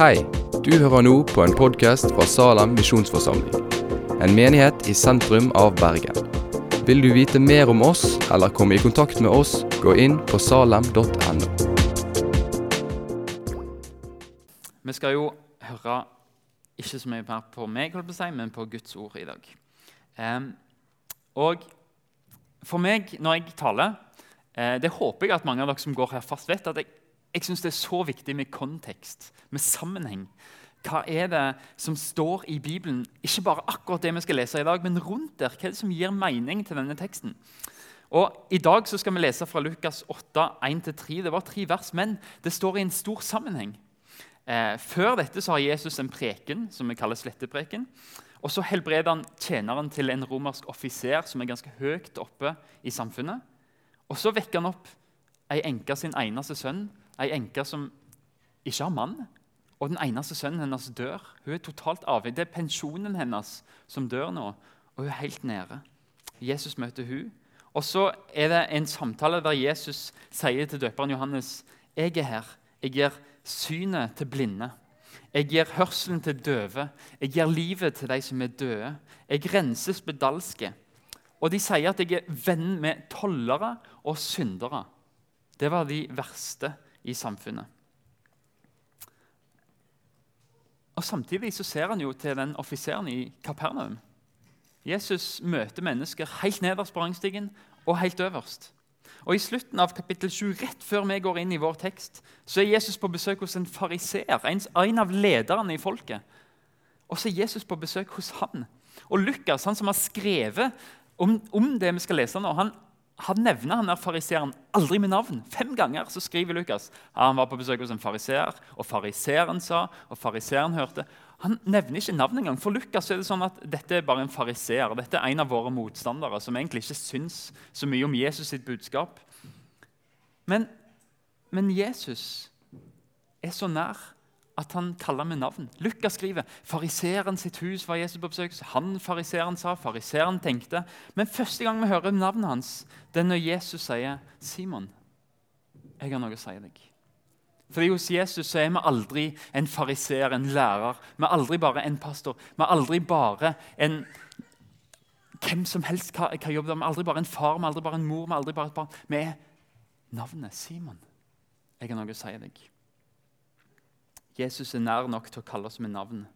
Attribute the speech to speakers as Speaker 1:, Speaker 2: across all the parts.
Speaker 1: Hei, du hører nå på en podkast fra Salem misjonsforsamling. En menighet i sentrum av Bergen. Vil du vite mer om oss eller komme i kontakt med oss, gå inn på salem.no.
Speaker 2: Vi skal jo høre ikke så mye mer på meg, holdt på å si, men på Guds ord i dag. Og for meg, når jeg taler eh, Det håper jeg at mange av dere som går her fast, vet. at jeg, jeg synes det er så viktig med kontekst, med sammenheng. Hva er det som står i Bibelen? Ikke bare akkurat det vi skal lese i dag, men rundt der. Hva er det som gir mening til denne teksten? Og I dag så skal vi lese fra Lukas 8, 1-3. Det var tre vers, men det står i en stor sammenheng. Eh, før dette så har Jesus en preken som vi kaller slettepreken. Og Så helbreder han tjeneren til en romersk offiser som er ganske høyt oppe i samfunnet. Og Så vekker han opp ei enke sin eneste sønn, ei enke som ikke har mann. Og den eneste sønnen hennes dør. Hun er totalt avhengig. Det er pensjonen hennes som dør nå, og hun er helt nede. Jesus møter hun. Og så er det en samtale der Jesus sier til døperen Johannes jeg er her. Jeg gir synet til blinde. Jeg gir hørselen til døve. Jeg gir livet til de som er døde. Jeg renser spedalske. Og de sier at jeg er venn med tollere og syndere. Det var de verste i samfunnet. Og Samtidig så ser han jo til den offiseren i Kapernaum. Jesus møter mennesker helt nederst på rangstigen og helt øverst. Og I slutten av kapittel 7, rett før vi går inn i vår tekst, så er Jesus på besøk hos en fariseer, en, av lederne i folket. Og så er Jesus på besøk hos han. Og Lukas, han som har skrevet om, om det vi skal lese nå, han, han nevner han der fariseeren aldri med navn. Fem ganger så skriver Lukas han var på besøk hos en fariseer, og fariseeren sa, og fariseeren hørte. Han nevner ikke navn engang. For Lukas er det sånn at dette er bare en fariseer. Dette er en av våre motstandere som egentlig ikke syns så mye om Jesus sitt budskap. Men, men Jesus er så nær at han kaller med navn. Lukas skriver fariseeren sitt hus var Jesus på besøk. Han fariseeren sa, fariseeren tenkte. Men første gang vi hører navnet hans, det er når Jesus sier, 'Simon, jeg har noe å si deg'. Fordi Hos Jesus er vi aldri en fariser, en lærer. Vi er aldri bare en pastor. Vi er aldri bare en hvem som helst hva, hva jobber Vi er aldri bare en far, vi er aldri bare en mor, vi er aldri bare et barn. Vi er navnet Simon. Jeg har noe å si deg. Jesus er nær nok til å kalle oss med navn.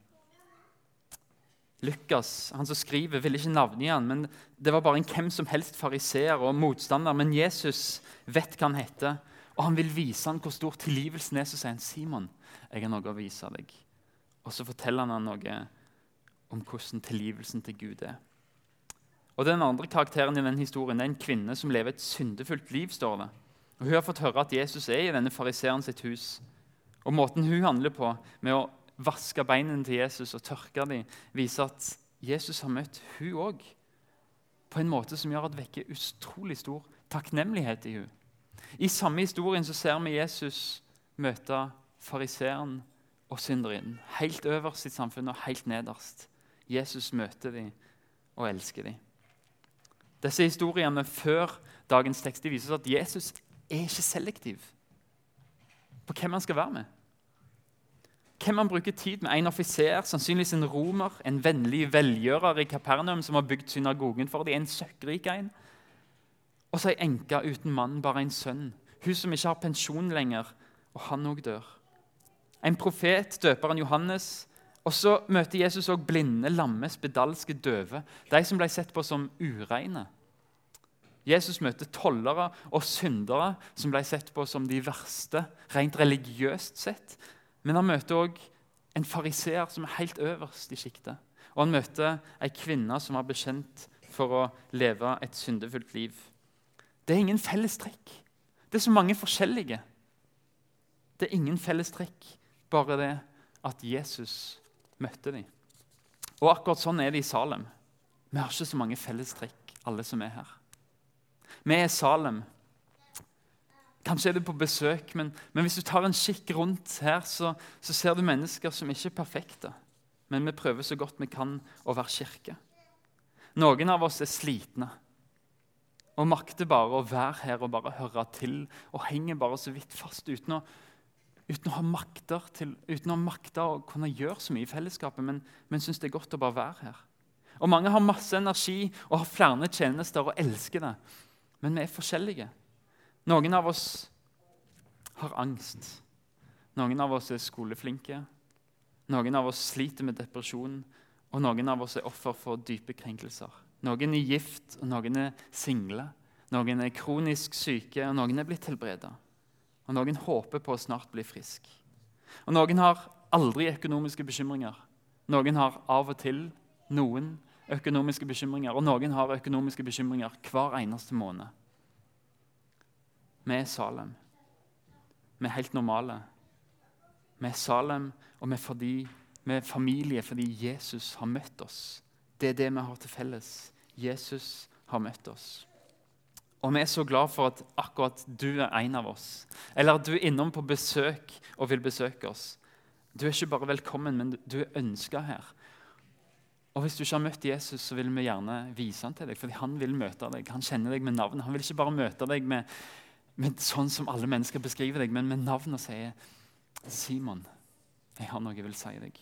Speaker 2: Lukas, han som skriver, ville ikke navngi han, men det var bare en hvem som helst fariseer og motstander. Men Jesus vet hva han heter, og han vil vise han hvor stor tilgivelsen er. Så sier han, 'Simon, jeg har noe å vise deg.' Og så forteller han noe om hvordan tilgivelsen til Gud er. Og Den andre karakteren i den historien det er en kvinne som lever et syndefullt liv. står det. Og Hun har fått høre at Jesus er i denne fariseeren sitt hus. Og Måten hun handler på, med å vaske beina til Jesus og tørke dem, viser at Jesus har møtt hun òg på en måte som gjør at vekker utrolig stor takknemlighet i hun. I samme historien så ser vi Jesus møte fariseeren og synderinnen. Helt øverst i samfunnet og helt nederst. Jesus møter dem og elsker dem. Disse historiene før dagens tekst viser at Jesus er ikke selektiv på hvem han skal være med. Hvem han bruker tid med? En offiser, sannsynligvis en romer, en vennlig velgjører i Kapernaum som har bygd synagogen for dem, en søkkrik en. Og så ei enke uten mann, bare en sønn. Hun som ikke har pensjon lenger, og han òg dør. En profet, døperen Johannes. Og så møter Jesus òg blinde, lamme, spedalske, døve. De som ble sett på som ureine. Jesus møter tollere og syndere som ble sett på som de verste, rent religiøst sett. Men han møter òg en fariseer som er helt øverst i sjiktet. Og han møter ei kvinne som har bekjent for å leve et syndefullt liv. Det er ingen fellestrekk. Det er så mange forskjellige. Det er ingen fellestrekk, bare det at Jesus møtte dem. Og akkurat sånn er det i Salem. Vi har ikke så mange fellestrekk, alle som er her. Vi er Salem. Kanskje er du på besøk, men, men hvis du tar en kikk rundt her, så, så, ser du mennesker som ikke er perfekte. Men vi prøver så godt vi kan å være kirke. Noen av oss er slitne og makter bare å være her og bare høre til og henger bare så vidt fast uten å uten å ha makter til, uten å ha makter å kunne gjøre så mye i fellesskapet, men, men syns det er godt å bare være her. Og Mange har masse energi og har flere tjenester og elsker det. Men vi er forskjellige. Noen av oss har angst. Noen av oss er skoleflinke. Noen av oss sliter med depresjon, og noen av oss er offer for dype krenkelser. Noen er gift, og noen er single. Noen er kronisk syke, og noen er blitt helbreda. Og noen håper på å snart bli frisk. Og noen har aldri økonomiske bekymringer. Noen har av og til noen økonomiske bekymringer, og noen har økonomiske bekymringer hver eneste måned. Vi er Salem. Vi er helt normale. Vi er Salem, og vi er, fordi, vi er familie fordi Jesus har møtt oss. Det er det vi har til felles. Jesus har møtt oss. Og vi er så glad for at akkurat du er en av oss. Eller at du er innom på besøk og vil besøke oss. Du er ikke bare velkommen, men du er ønska her. Og Hvis du ikke har møtt Jesus, så vil vi gjerne vise han til deg. fordi han vil møte deg. Han kjenner deg med navn. Han vil ikke bare møte deg med, med sånn som alle mennesker beskriver deg, men med navn og sier 'Simon, jeg har noe jeg vil si deg'.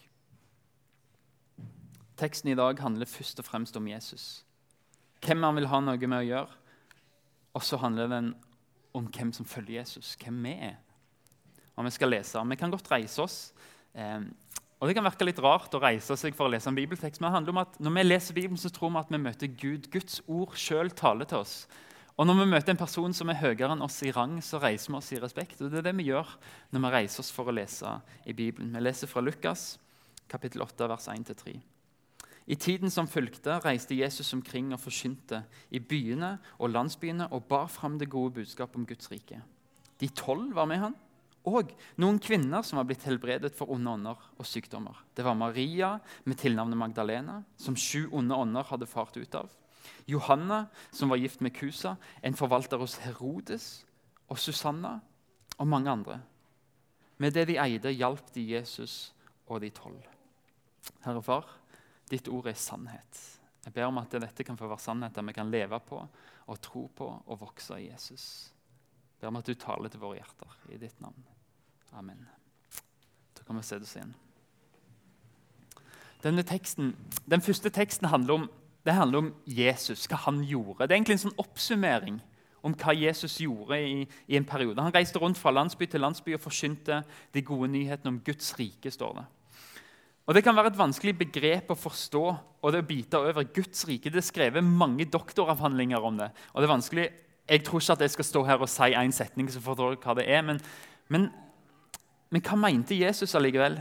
Speaker 2: Teksten i dag handler først og fremst om Jesus. Hvem han vil ha noe med å gjøre. Og så handler den om hvem som følger Jesus, hvem vi er. Og Vi skal lese. Vi kan godt reise oss. Eh, og Det kan virke litt rart å reise seg for å lese en bibeltekst, men det handler om at når vi leser Bibelen, så tror vi at vi møter Gud. Guds ord sjøl taler til oss. Og Når vi møter en person som er høyere enn oss i rang, så reiser vi oss i respekt. Og Det er det vi gjør når vi reiser oss for å lese i Bibelen. Vi leser fra Lukas, kapittel 8, vers 1-3. I tiden som fulgte, reiste Jesus omkring og forkynte i byene og landsbyene og bar fram det gode budskapet om Guds rike. De tolv var med han og noen kvinner som var blitt helbredet for onde ånder og sykdommer. Det var Maria med tilnavnet Magdalena, som sju onde ånder hadde fart ut av. Johanna, som var gift med Kusa, en forvalter hos Herodes, og Susanna og mange andre. Med det de eide, hjalp de Jesus og de tolv. Herre Far, ditt ord er sannhet. Jeg ber om at dette kan få være sannheter vi kan leve på og tro på og vokse i Jesus. Jeg ber om at du taler til våre hjerter i ditt navn. Amen. Da kan vi se det igjen. Denne teksten, Den første teksten handler om, det handler om Jesus, hva han gjorde. Det er egentlig en sånn oppsummering om hva Jesus gjorde i, i, en periode. Han reiste rundt fra landsby til landsby og forkynte de gode nyhetene om Guds rike. står det. Og Det kan være et vanskelig begrep å forstå og det å bite over. Guds rike det er skrevet mange doktoravhandlinger om det. og det er vanskelig, Jeg tror ikke at jeg skal stå her og si en setning så forstår dere hva det er, men, men men hva mente Jesus allikevel?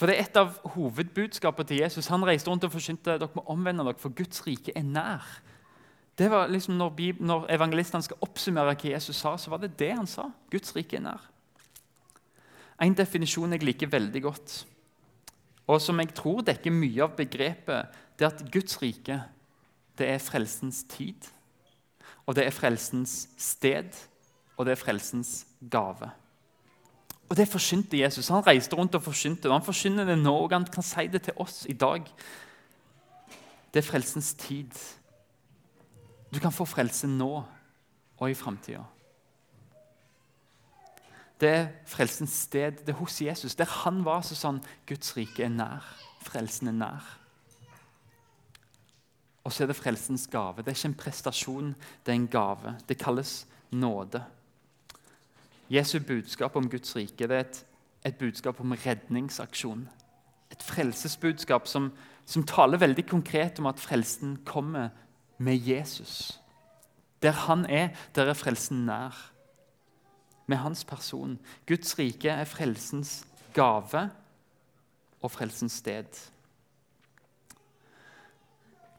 Speaker 2: For det er Et av hovedbudskapene til Jesus Han reiste rundt og forkynte dere må omvende dere, for Guds rike er nær. Det var liksom Når, når evangelistene skal oppsummere hva Jesus sa, så var det det han sa. Guds rike er nær. En definisjon jeg liker veldig godt, og som jeg tror dekker mye av begrepet, det er at Guds rike det er frelsens tid, og det er frelsens sted, og det er frelsens gave. Og det forsynte Jesus. Han reiste rundt og forsynte. Og Han forsyner det nå, og han kan si det til oss i dag. Det er frelsens tid. Du kan få frelse nå og i framtida. Det er frelsens sted. Det er hos Jesus. Der han var, så sånn Guds rike er nær. Frelsen er nær. Og så er det frelsens gave. Det er ikke en prestasjon, det er en gave. Det kalles nåde. Jesu budskap om Guds rike det er et, et budskap om redningsaksjon. Et frelsesbudskap som, som, taler veldig konkret om at frelsen kommer med Jesus. Der han er, der er frelsen nær. Med hans person. Guds rike er frelsens gave og frelsens sted.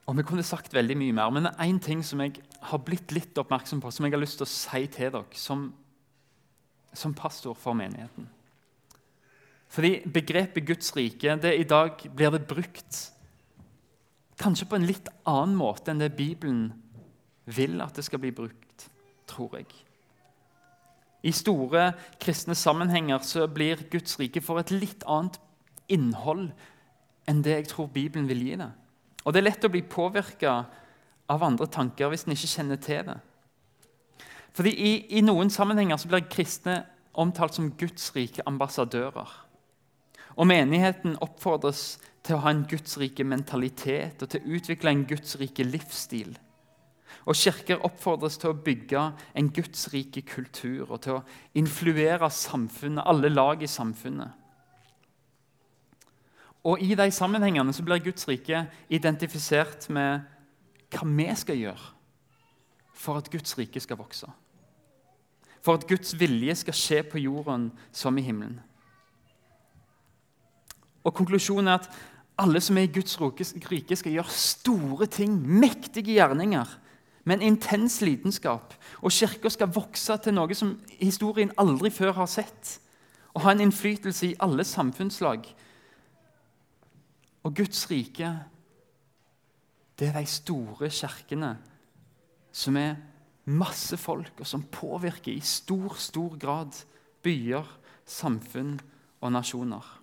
Speaker 2: Og Vi kunne sagt veldig mye mer, men det er én ting som jeg har blitt litt oppmerksom på, som jeg har lyst til å si til dere, som som pastor for menigheten. Fordi begrepet Guds rike det i dag blir det brukt kanskje på en litt annen måte enn det Bibelen vil at det skal bli brukt, tror jeg. I store kristne sammenhenger så blir Guds rike for et litt annet innhold enn det jeg tror Bibelen vil gi det. Og Det er lett å bli påvirka av andre tanker hvis en ikke kjenner til det. Fordi i, i, noen sammenhenger så blir kristne omtalt som Guds rike ambassadører. Og menigheten oppfordres til å ha en Guds rike mentalitet og til å utvikle en Guds rike livsstil. Og Kirker oppfordres til å bygge en Guds rike kultur og til å influere samfunnet, alle lag i samfunnet. Og I de sammenhengene så blir Guds rike identifisert med hva vi skal gjøre for at Guds rike skal vokse. For at Guds vilje skal skje på jorden som i himmelen. Og Konklusjonen er at alle som er i Guds rike, skal gjøre store ting, mektige gjerninger, med en intens lidenskap. Og Kirka skal vokse til noe som historien aldri før har sett. Og ha en innflytelse i alle samfunnslag. Og Guds rike, det er de store kirkene som er masse folk, og som påvirker i stor, stor grad byer, samfunn og nasjoner.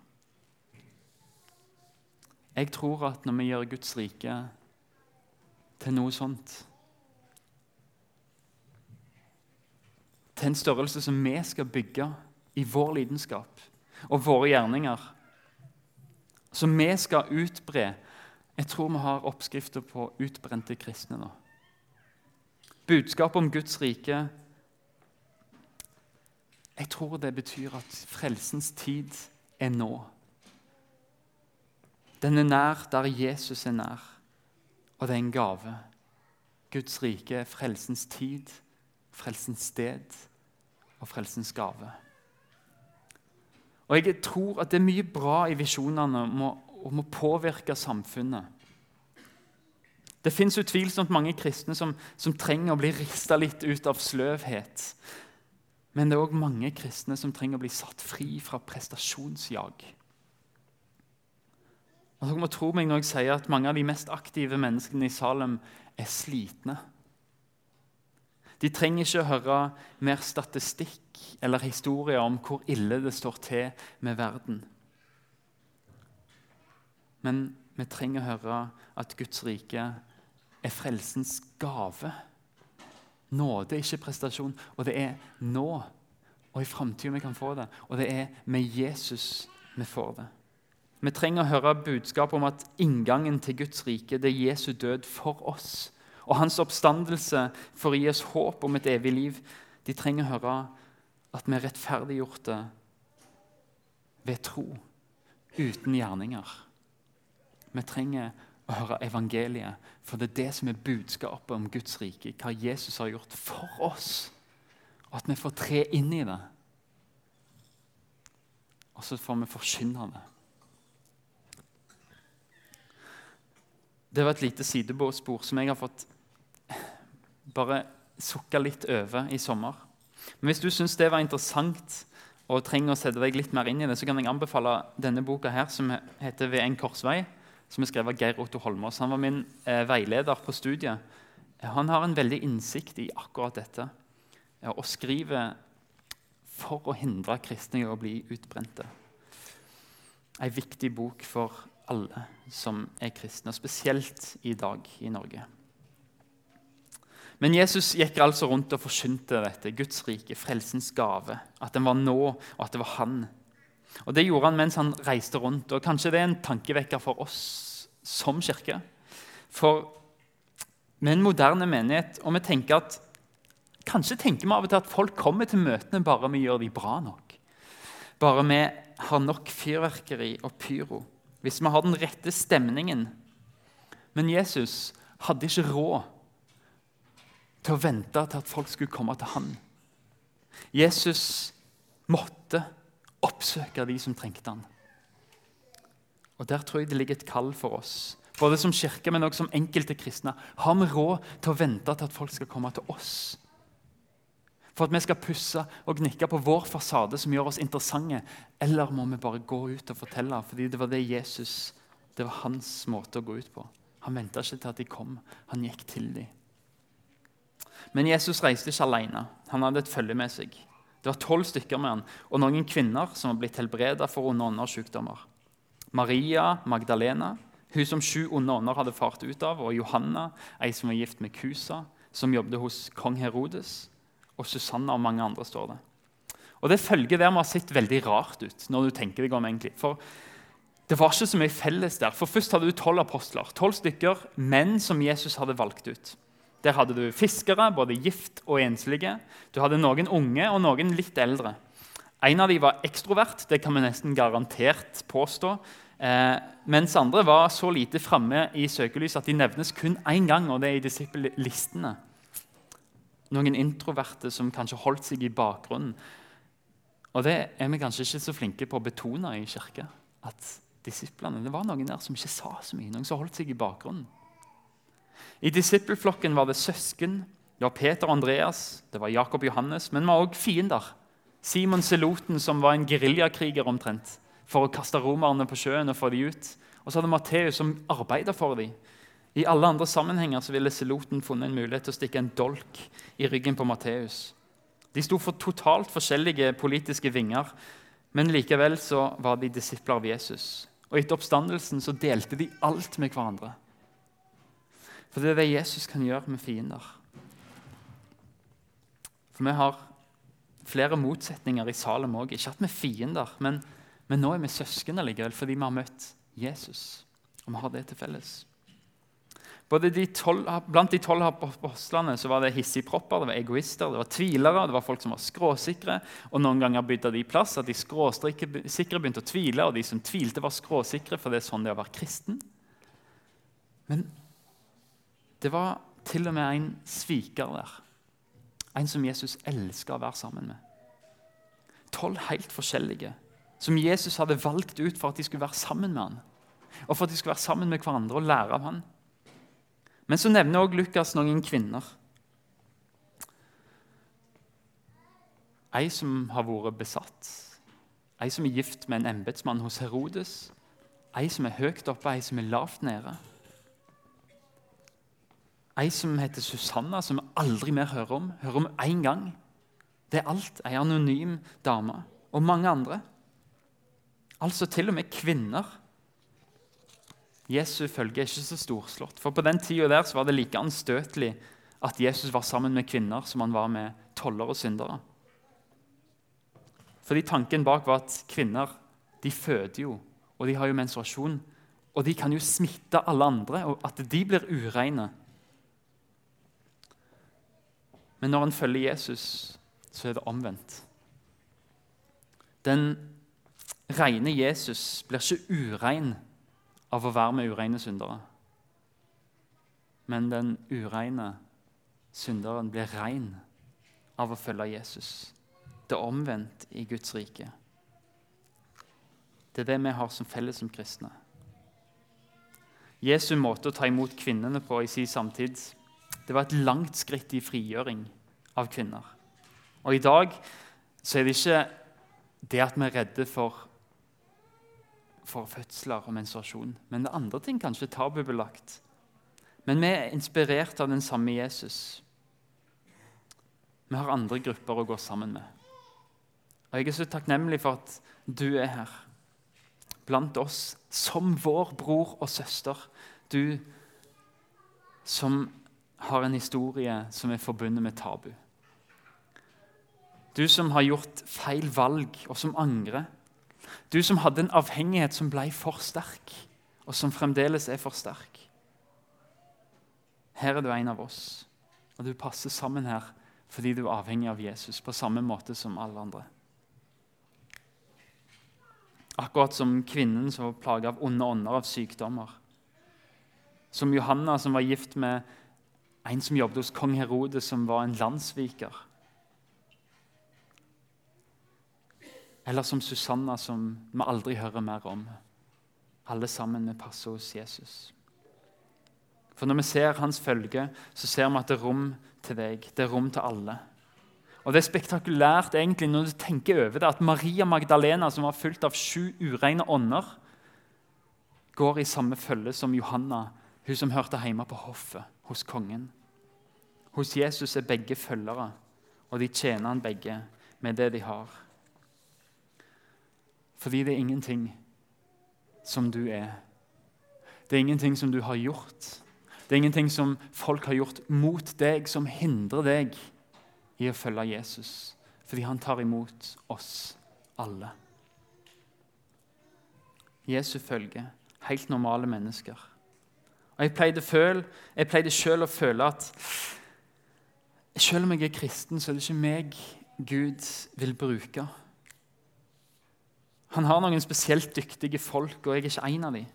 Speaker 2: Jeg tror at når vi gjør Guds rike til noe sånt Til en størrelse som vi skal bygge i vår lidenskap og våre gjerninger, som vi skal utbre Jeg tror vi har oppskrifter på utbrente kristne nå. Budskapet om Guds rike Jeg tror det betyr at frelsens tid er nå. Den er nær der Jesus er nær, og det er en gave. Guds rike er frelsens tid, frelsens sted og frelsens gave. Og Jeg tror at det er mye bra i visjonene om å, om å påvirke samfunnet. Det fins utvilsomt mange kristne som, som trenger å bli rista litt ut av sløvhet. Men det er òg mange kristne som trenger å bli satt fri fra prestasjonsjag. Og Dere må tro meg når jeg sier at mange av de mest aktive menneskene i Salem er slitne. De trenger ikke å høre mer statistikk eller historier om hvor ille det står til med verden. Men vi trenger å høre at Guds rike er frelsens gave. Nåde er ikke prestasjon, og det er nå og i framtida vi kan få det. Og det er med Jesus vi får det. Vi trenger å høre budskapet om at inngangen til Guds rike det er Jesu død for oss. Og hans oppstandelse for å gi oss håp om et evig liv. De trenger å høre at vi er rettferdiggjorte ved tro, uten gjerninger. Vi trenger å høre evangeliet, for det er det som er budskapet om Guds rike. Hva Jesus har gjort for oss, og at vi får tre inn i det. Og så får vi forkynne det. Det var et lite sidespor som jeg har fått bare sukka litt over i sommer. Men hvis du syns det var interessant og trenger å sette deg litt mer inn i det, så kan jeg anbefale denne boka her, som heter 'Ved en korsvei', som er skrevet av Geir Otto Holmås. Han var min eh, veileder på studiet. Han har en veldig innsikt i akkurat dette ja, og skriver for å hindre kristne i å bli utbrente. En viktig bok for alle som er kristne, spesielt i dag i Norge. Men Jesus gikk altså rundt og forkynte dette, Guds rike, frelsens gave. At den var nå, og at det var han. Og Det gjorde han mens han reiste rundt. og Kanskje det er en tankevekker for oss som kirke. For med en moderne menighet, og vi tenker at Kanskje tenker vi av og til at folk kommer til møtene bare vi gjør de bra nok. Bare vi har nok fyrverkeri og pyro hvis vi har den rette stemningen. Men Jesus hadde ikke råd til å vente til at folk skulle komme til han. Jesus måtte oppsøke de som trengte han. Og Der tror jeg det ligger et kall for oss, både som kirke, men også som enkelte kristne. Har vi råd til å vente til at folk skal komme til oss? For at vi skal pusse og gnikke på vår fasade som gjør oss interessante? Eller må vi bare gå ut og fortelle? Fordi det var det Jesus Det var hans måte å gå ut på. Han venta ikke til at de kom. Han gikk til dem. Men Jesus reiste ikke alene. Han hadde et følge med seg. Det var tolv stykker med han, og noen kvinner som var blitt helbreda for onde ånder Maria Magdalena, hun som sju onde ånder hadde fart ut av, og Johanna, ei som var gift med Kusa, som jobbet hos kong Herodes og Susanna og mange andre står det. Og Det følget der må ha sett veldig rart ut. når du tenker deg om egentlig. For det var ikke så mye felles der. For Først hadde du tolv apostler, tolv stykker menn som Jesus hadde valgt ut. Der hadde du fiskere, både gift og enslige. Du hadde noen unge og noen litt eldre. En av dem var ekstrovert, det kan vi nesten garantert påstå. Eh, mens andre var så lite framme i søkelyset at de nevnes kun én gang, og det er i disippellistene. Noen introverte som kanskje holdt seg i bakgrunnen. Og det er vi kanskje ikke så flinke på å betone i kirka. At disiplene, det var noen der som ikke sa så mye, noen som holdt seg i bakgrunnen. I disippelflokken var det søsken, det var Peter og Andreas, det var Jakob og Johannes, men vi var òg fiender. Simon Seloten, som var en geriljakriger omtrent, for å kaste romerne på sjøen og få dem ut. Og så hadde Matteus, som arbeidet for dem. I alle andre sammenhenger så ville Seloten funnet en mulighet til å stikke en dolk i ryggen på Matteus. De sto for totalt forskjellige politiske vinger, men likevel så var de disipler av Jesus. Og etter oppstandelsen så delte de alt med hverandre. For det er det Jesus kan gjøre med fiender. For vi har flere motsetninger i Salem òg. Ikke at vi er fiender, men, men nå er vi søsken allikevel fordi vi har møtt Jesus. Og vi har det til felles. De 12, blant de tolv apostlene så var det hissigpropper, det var egoister, det var tvilere, det var folk som var skråsikre. og Noen ganger bytta de plass. at De skråsikre begynte å tvile, og de som tvilte, var skråsikre. For det er sånn det er å være kristen. Men det var til og med en sviker der. En som Jesus elska å være sammen med. Tolv helt forskjellige som Jesus hadde valgt ut for at de skulle være sammen med han. Og for at de skulle være sammen med hverandre og lære av han. Men så nevner også Lukas noen kvinner. Ei som har vært besatt, ei som er gift med en embetsmann hos Herodes, ei som er høyt oppe, ei som er lavt nede. Ei som heter Susanna, som vi aldri mer hører om. Hører om én gang. Det er alt. Ei anonym dame. Og mange andre. Altså til og med kvinner Jesu følge er ikke så storslått. For på den tida der var det like anstøtelig at Jesus var sammen med kvinner som han var med toller og syndere. Fordi Tanken bak var at kvinner de føder jo, og de har jo menstruasjon. Og de kan jo smitte alle andre, og at de blir ureine. Men når en følger Jesus, så er det omvendt. Den rene Jesus blir ikke urein av å være med ureine syndere. Men den ureine synderen blir rein av å følge Jesus. Det er omvendt i Guds rike. Det er det vi har som felles som kristne. Jesu måte å ta imot kvinnene på i sin samtid det var et langt skritt i frigjøring av kvinner. Og I dag så er det ikke det at vi er redde for for fødsler og menstruasjon. Men det andre ting kanskje tabubelagt. Men vi er inspirert av den samme Jesus. Vi har andre grupper å gå sammen med. Og Jeg er så takknemlig for at du er her blant oss som vår bror og søster. Du som har en historie som er forbundet med tabu. Du som har gjort feil valg, og som angrer. Du som hadde en avhengighet som ble for sterk, og som fremdeles er for sterk. Her er du en av oss, og du passer sammen her fordi du er avhengig av Jesus på samme måte som alle andre. Akkurat som kvinnen som var plaga av onde ånder, av sykdommer. Som Johanna, som var gift med en som jobbet hos kong Herodes, som var en landssviker. Eller som Susanna, som vi aldri hører mer om. Alle sammen vi passer hos Jesus. For når vi ser hans følge, så ser vi at det er rom til deg. Det er rom til alle. Og Det er spektakulært egentlig når du tenker over det, at Maria Magdalena, som var fulgt av sju ureine ånder, går i samme følge som Johanna, hun som hørte hjemme på hoffet hos kongen. Hos Jesus er begge følgere, og de tjener han begge med det de har. Fordi det er ingenting som du er. Det er ingenting som du har gjort. Det er ingenting som folk har gjort mot deg, som hindrer deg i å følge Jesus. fordi han tar imot oss alle. Jesu følge, helt normale mennesker. Og Jeg pleide, føle, jeg pleide selv å føle at selv om jeg er kristen, så er det ikke meg Gud vil bruke. Han har noen spesielt dyktige folk, og jeg er ikke en av dem.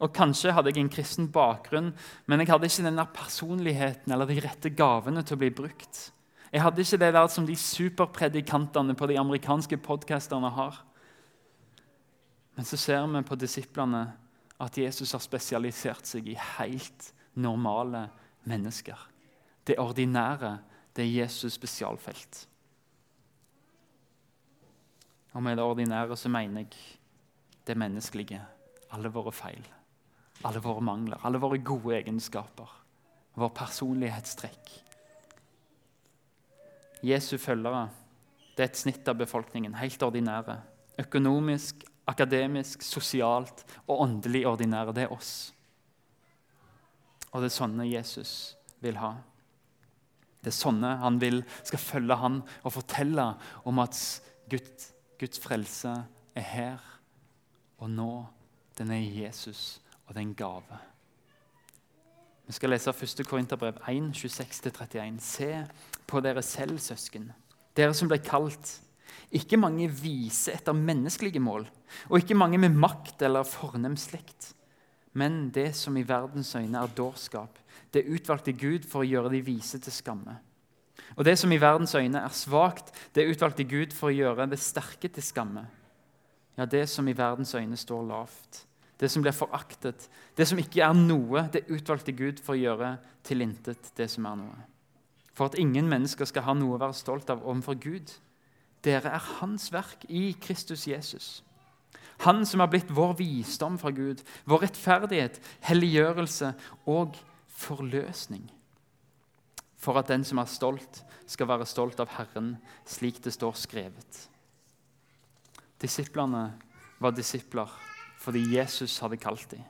Speaker 2: Og Kanskje hadde jeg en kristen bakgrunn, men jeg hadde ikke denne personligheten eller de rette gavene til å bli brukt. Jeg hadde ikke det der som de superpredikantene på de amerikanske podkasterne har. Men så ser vi på disiplene at Jesus har spesialisert seg i helt normale mennesker. Det ordinære det er Jesus' spesialfelt. Og med det ordinære så mener jeg det menneskelige. Alle våre feil, alle våre mangler, alle våre gode egenskaper. Vår personlighetstrekk. Jesu følgere det er et snitt av befolkningen, helt ordinære. Økonomisk, akademisk, sosialt og åndelig ordinære. Det er oss. Og det er sånne Jesus vil ha. Det er sånne han vil skal følge han og fortelle om at Gud, Guds frelse er her og nå. Den er Jesus, og det er en gave. Vi skal lese 1. Korinterbrev 1, 26-31. Se på dere selv, søsken, dere som ble kalt. Ikke mange vise etter menneskelige mål, og ikke mange med makt eller fornem slekt. Men det som i verdens øyne er dårskap, det utvalgte Gud for å gjøre de vise til skamme. Og det som i verdens øyne er svakt, det utvalgte Gud for å gjøre det sterke til skamme. Ja, det som i verdens øyne står lavt, det som blir foraktet, det som ikke er noe, det utvalgte Gud for å gjøre til intet det som er noe. For at ingen mennesker skal ha noe å være stolt av overfor Gud. Dere er Hans verk i Kristus Jesus. Han som har blitt vår visdom fra Gud, vår rettferdighet, helliggjørelse og forløsning. For at den som er stolt, skal være stolt av Herren, slik det står skrevet. Disiplene var disipler fordi Jesus hadde kalt dem.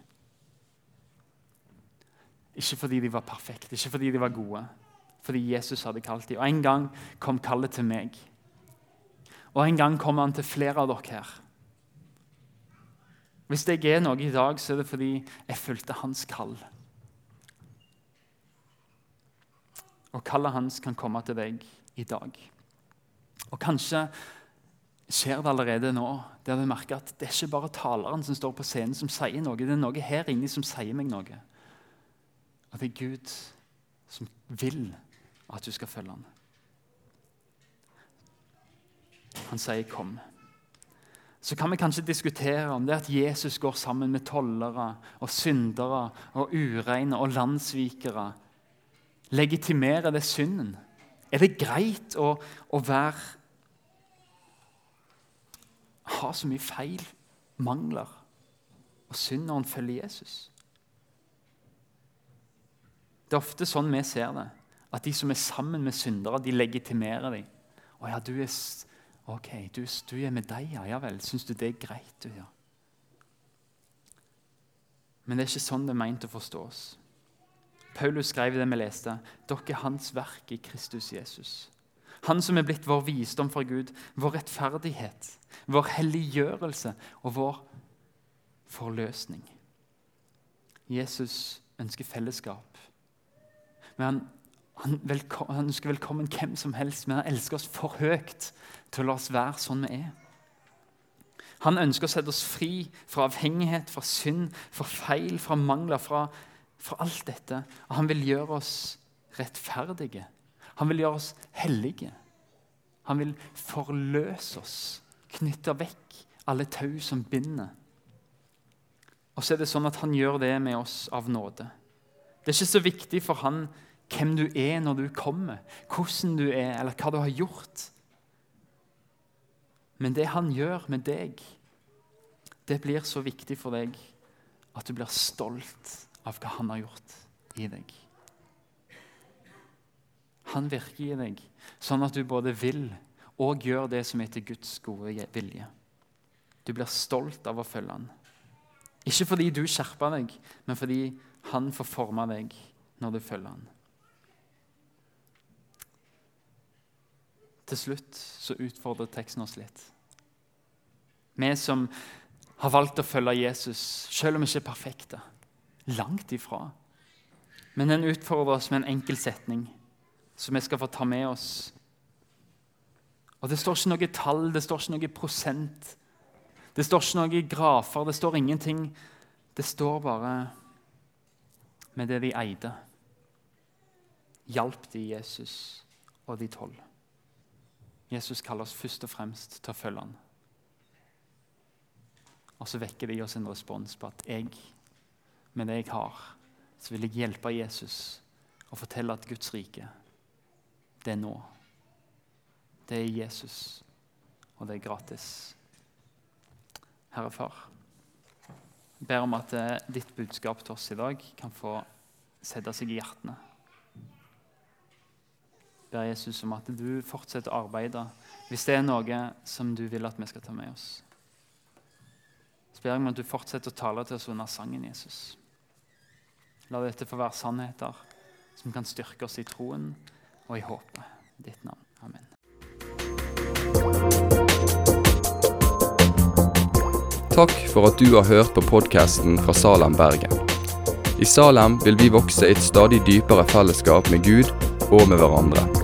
Speaker 2: Ikke fordi de var perfekte, ikke fordi de var gode, fordi Jesus hadde kalt dem. Og En gang kom kallet til meg. Og en gang kommer han til flere av dere her. Hvis jeg er noe i dag, så er det fordi jeg fulgte hans kall. Og kallet hans kan komme til deg i dag. Og kanskje skjer det allerede nå, der du merker at det er ikke bare taleren som står på scenen som sier noe. Det er noe her inne som sier meg noe. At det er Gud som vil at du skal følge ham. Han sier 'kom'. Så kan vi kanskje diskutere om det at Jesus går sammen med tollere og syndere og ureine og landssvikere, legitimerer det synden. Er det greit å, å være ha så mye feil, mangler og synd når en følger Jesus? Det er ofte sånn vi ser det. At de som er sammen med syndere, de legitimerer dem. Å ja, du er Ok, du, du er med ja. Ja vel. Syns du det er greit? du ja? Men det er ikke sånn det er meint å forstås. Paulus skrev det vi leste. Dere er hans verk i Kristus Jesus. Han som er blitt vår visdom fra Gud, vår rettferdighet, vår helliggjørelse og vår forløsning. Jesus ønsker fellesskap. Men han, han, velkommen, han ønsker velkommen hvem som helst, men han elsker oss for høyt til å la oss være sånn vi er. Han ønsker å sette oss fri fra avhengighet, fra synd, fra feil, fra mangler, fra, fra alt dette. Og han vil gjøre oss rettferdige. Han vil gjøre oss hellige. Han vil forløse oss, knytte vekk alle tau som binder. Og så er det sånn at han gjør det med oss av nåde. Det er ikke så viktig for han hvem du er når du kommer, hvordan du er, eller hva du har gjort. Men det han gjør med deg, det blir så viktig for deg at du blir stolt av hva han har gjort i deg. Han virker i deg sånn at du både vil og gjør det som er til Guds gode vilje. Du blir stolt av å følge han. Ikke fordi du skjerper deg, men fordi han får forme deg når du følger han. Til slutt så utfordrer teksten oss litt. Vi som har valgt å følge Jesus, selv om vi ikke er perfekte. Langt ifra. Men den utfordrer oss med en enkel setning som vi skal få ta med oss. Og Det står ikke noe tall, det står ikke noe prosent. Det står ikke noe grafer, det står ingenting. Det står bare med det de eide. Hjalp de Jesus og de tolv. Jesus kaller oss først og fremst til å følge ham. Og så vekker det i oss en respons på at jeg, med det jeg har, så vil jeg hjelpe Jesus og fortelle at Guds rike, det er nå. Det er Jesus, og det er gratis. Herre Far, jeg ber om at eh, ditt budskap til oss i dag kan få sette seg i hjertene. Ber Jesus om at du fortsetter å arbeide hvis det er noe som du vil at vi skal ta med oss. Så ber jeg om at du fortsetter å tale til oss under sangen, Jesus. La dette få være sannheter som kan styrke oss i troen og i håpet. Ditt navn. Amen.
Speaker 1: Takk for at du har hørt på podkasten fra Salem, Bergen. I Salem vil vi vokse i et stadig dypere fellesskap med Gud og med hverandre.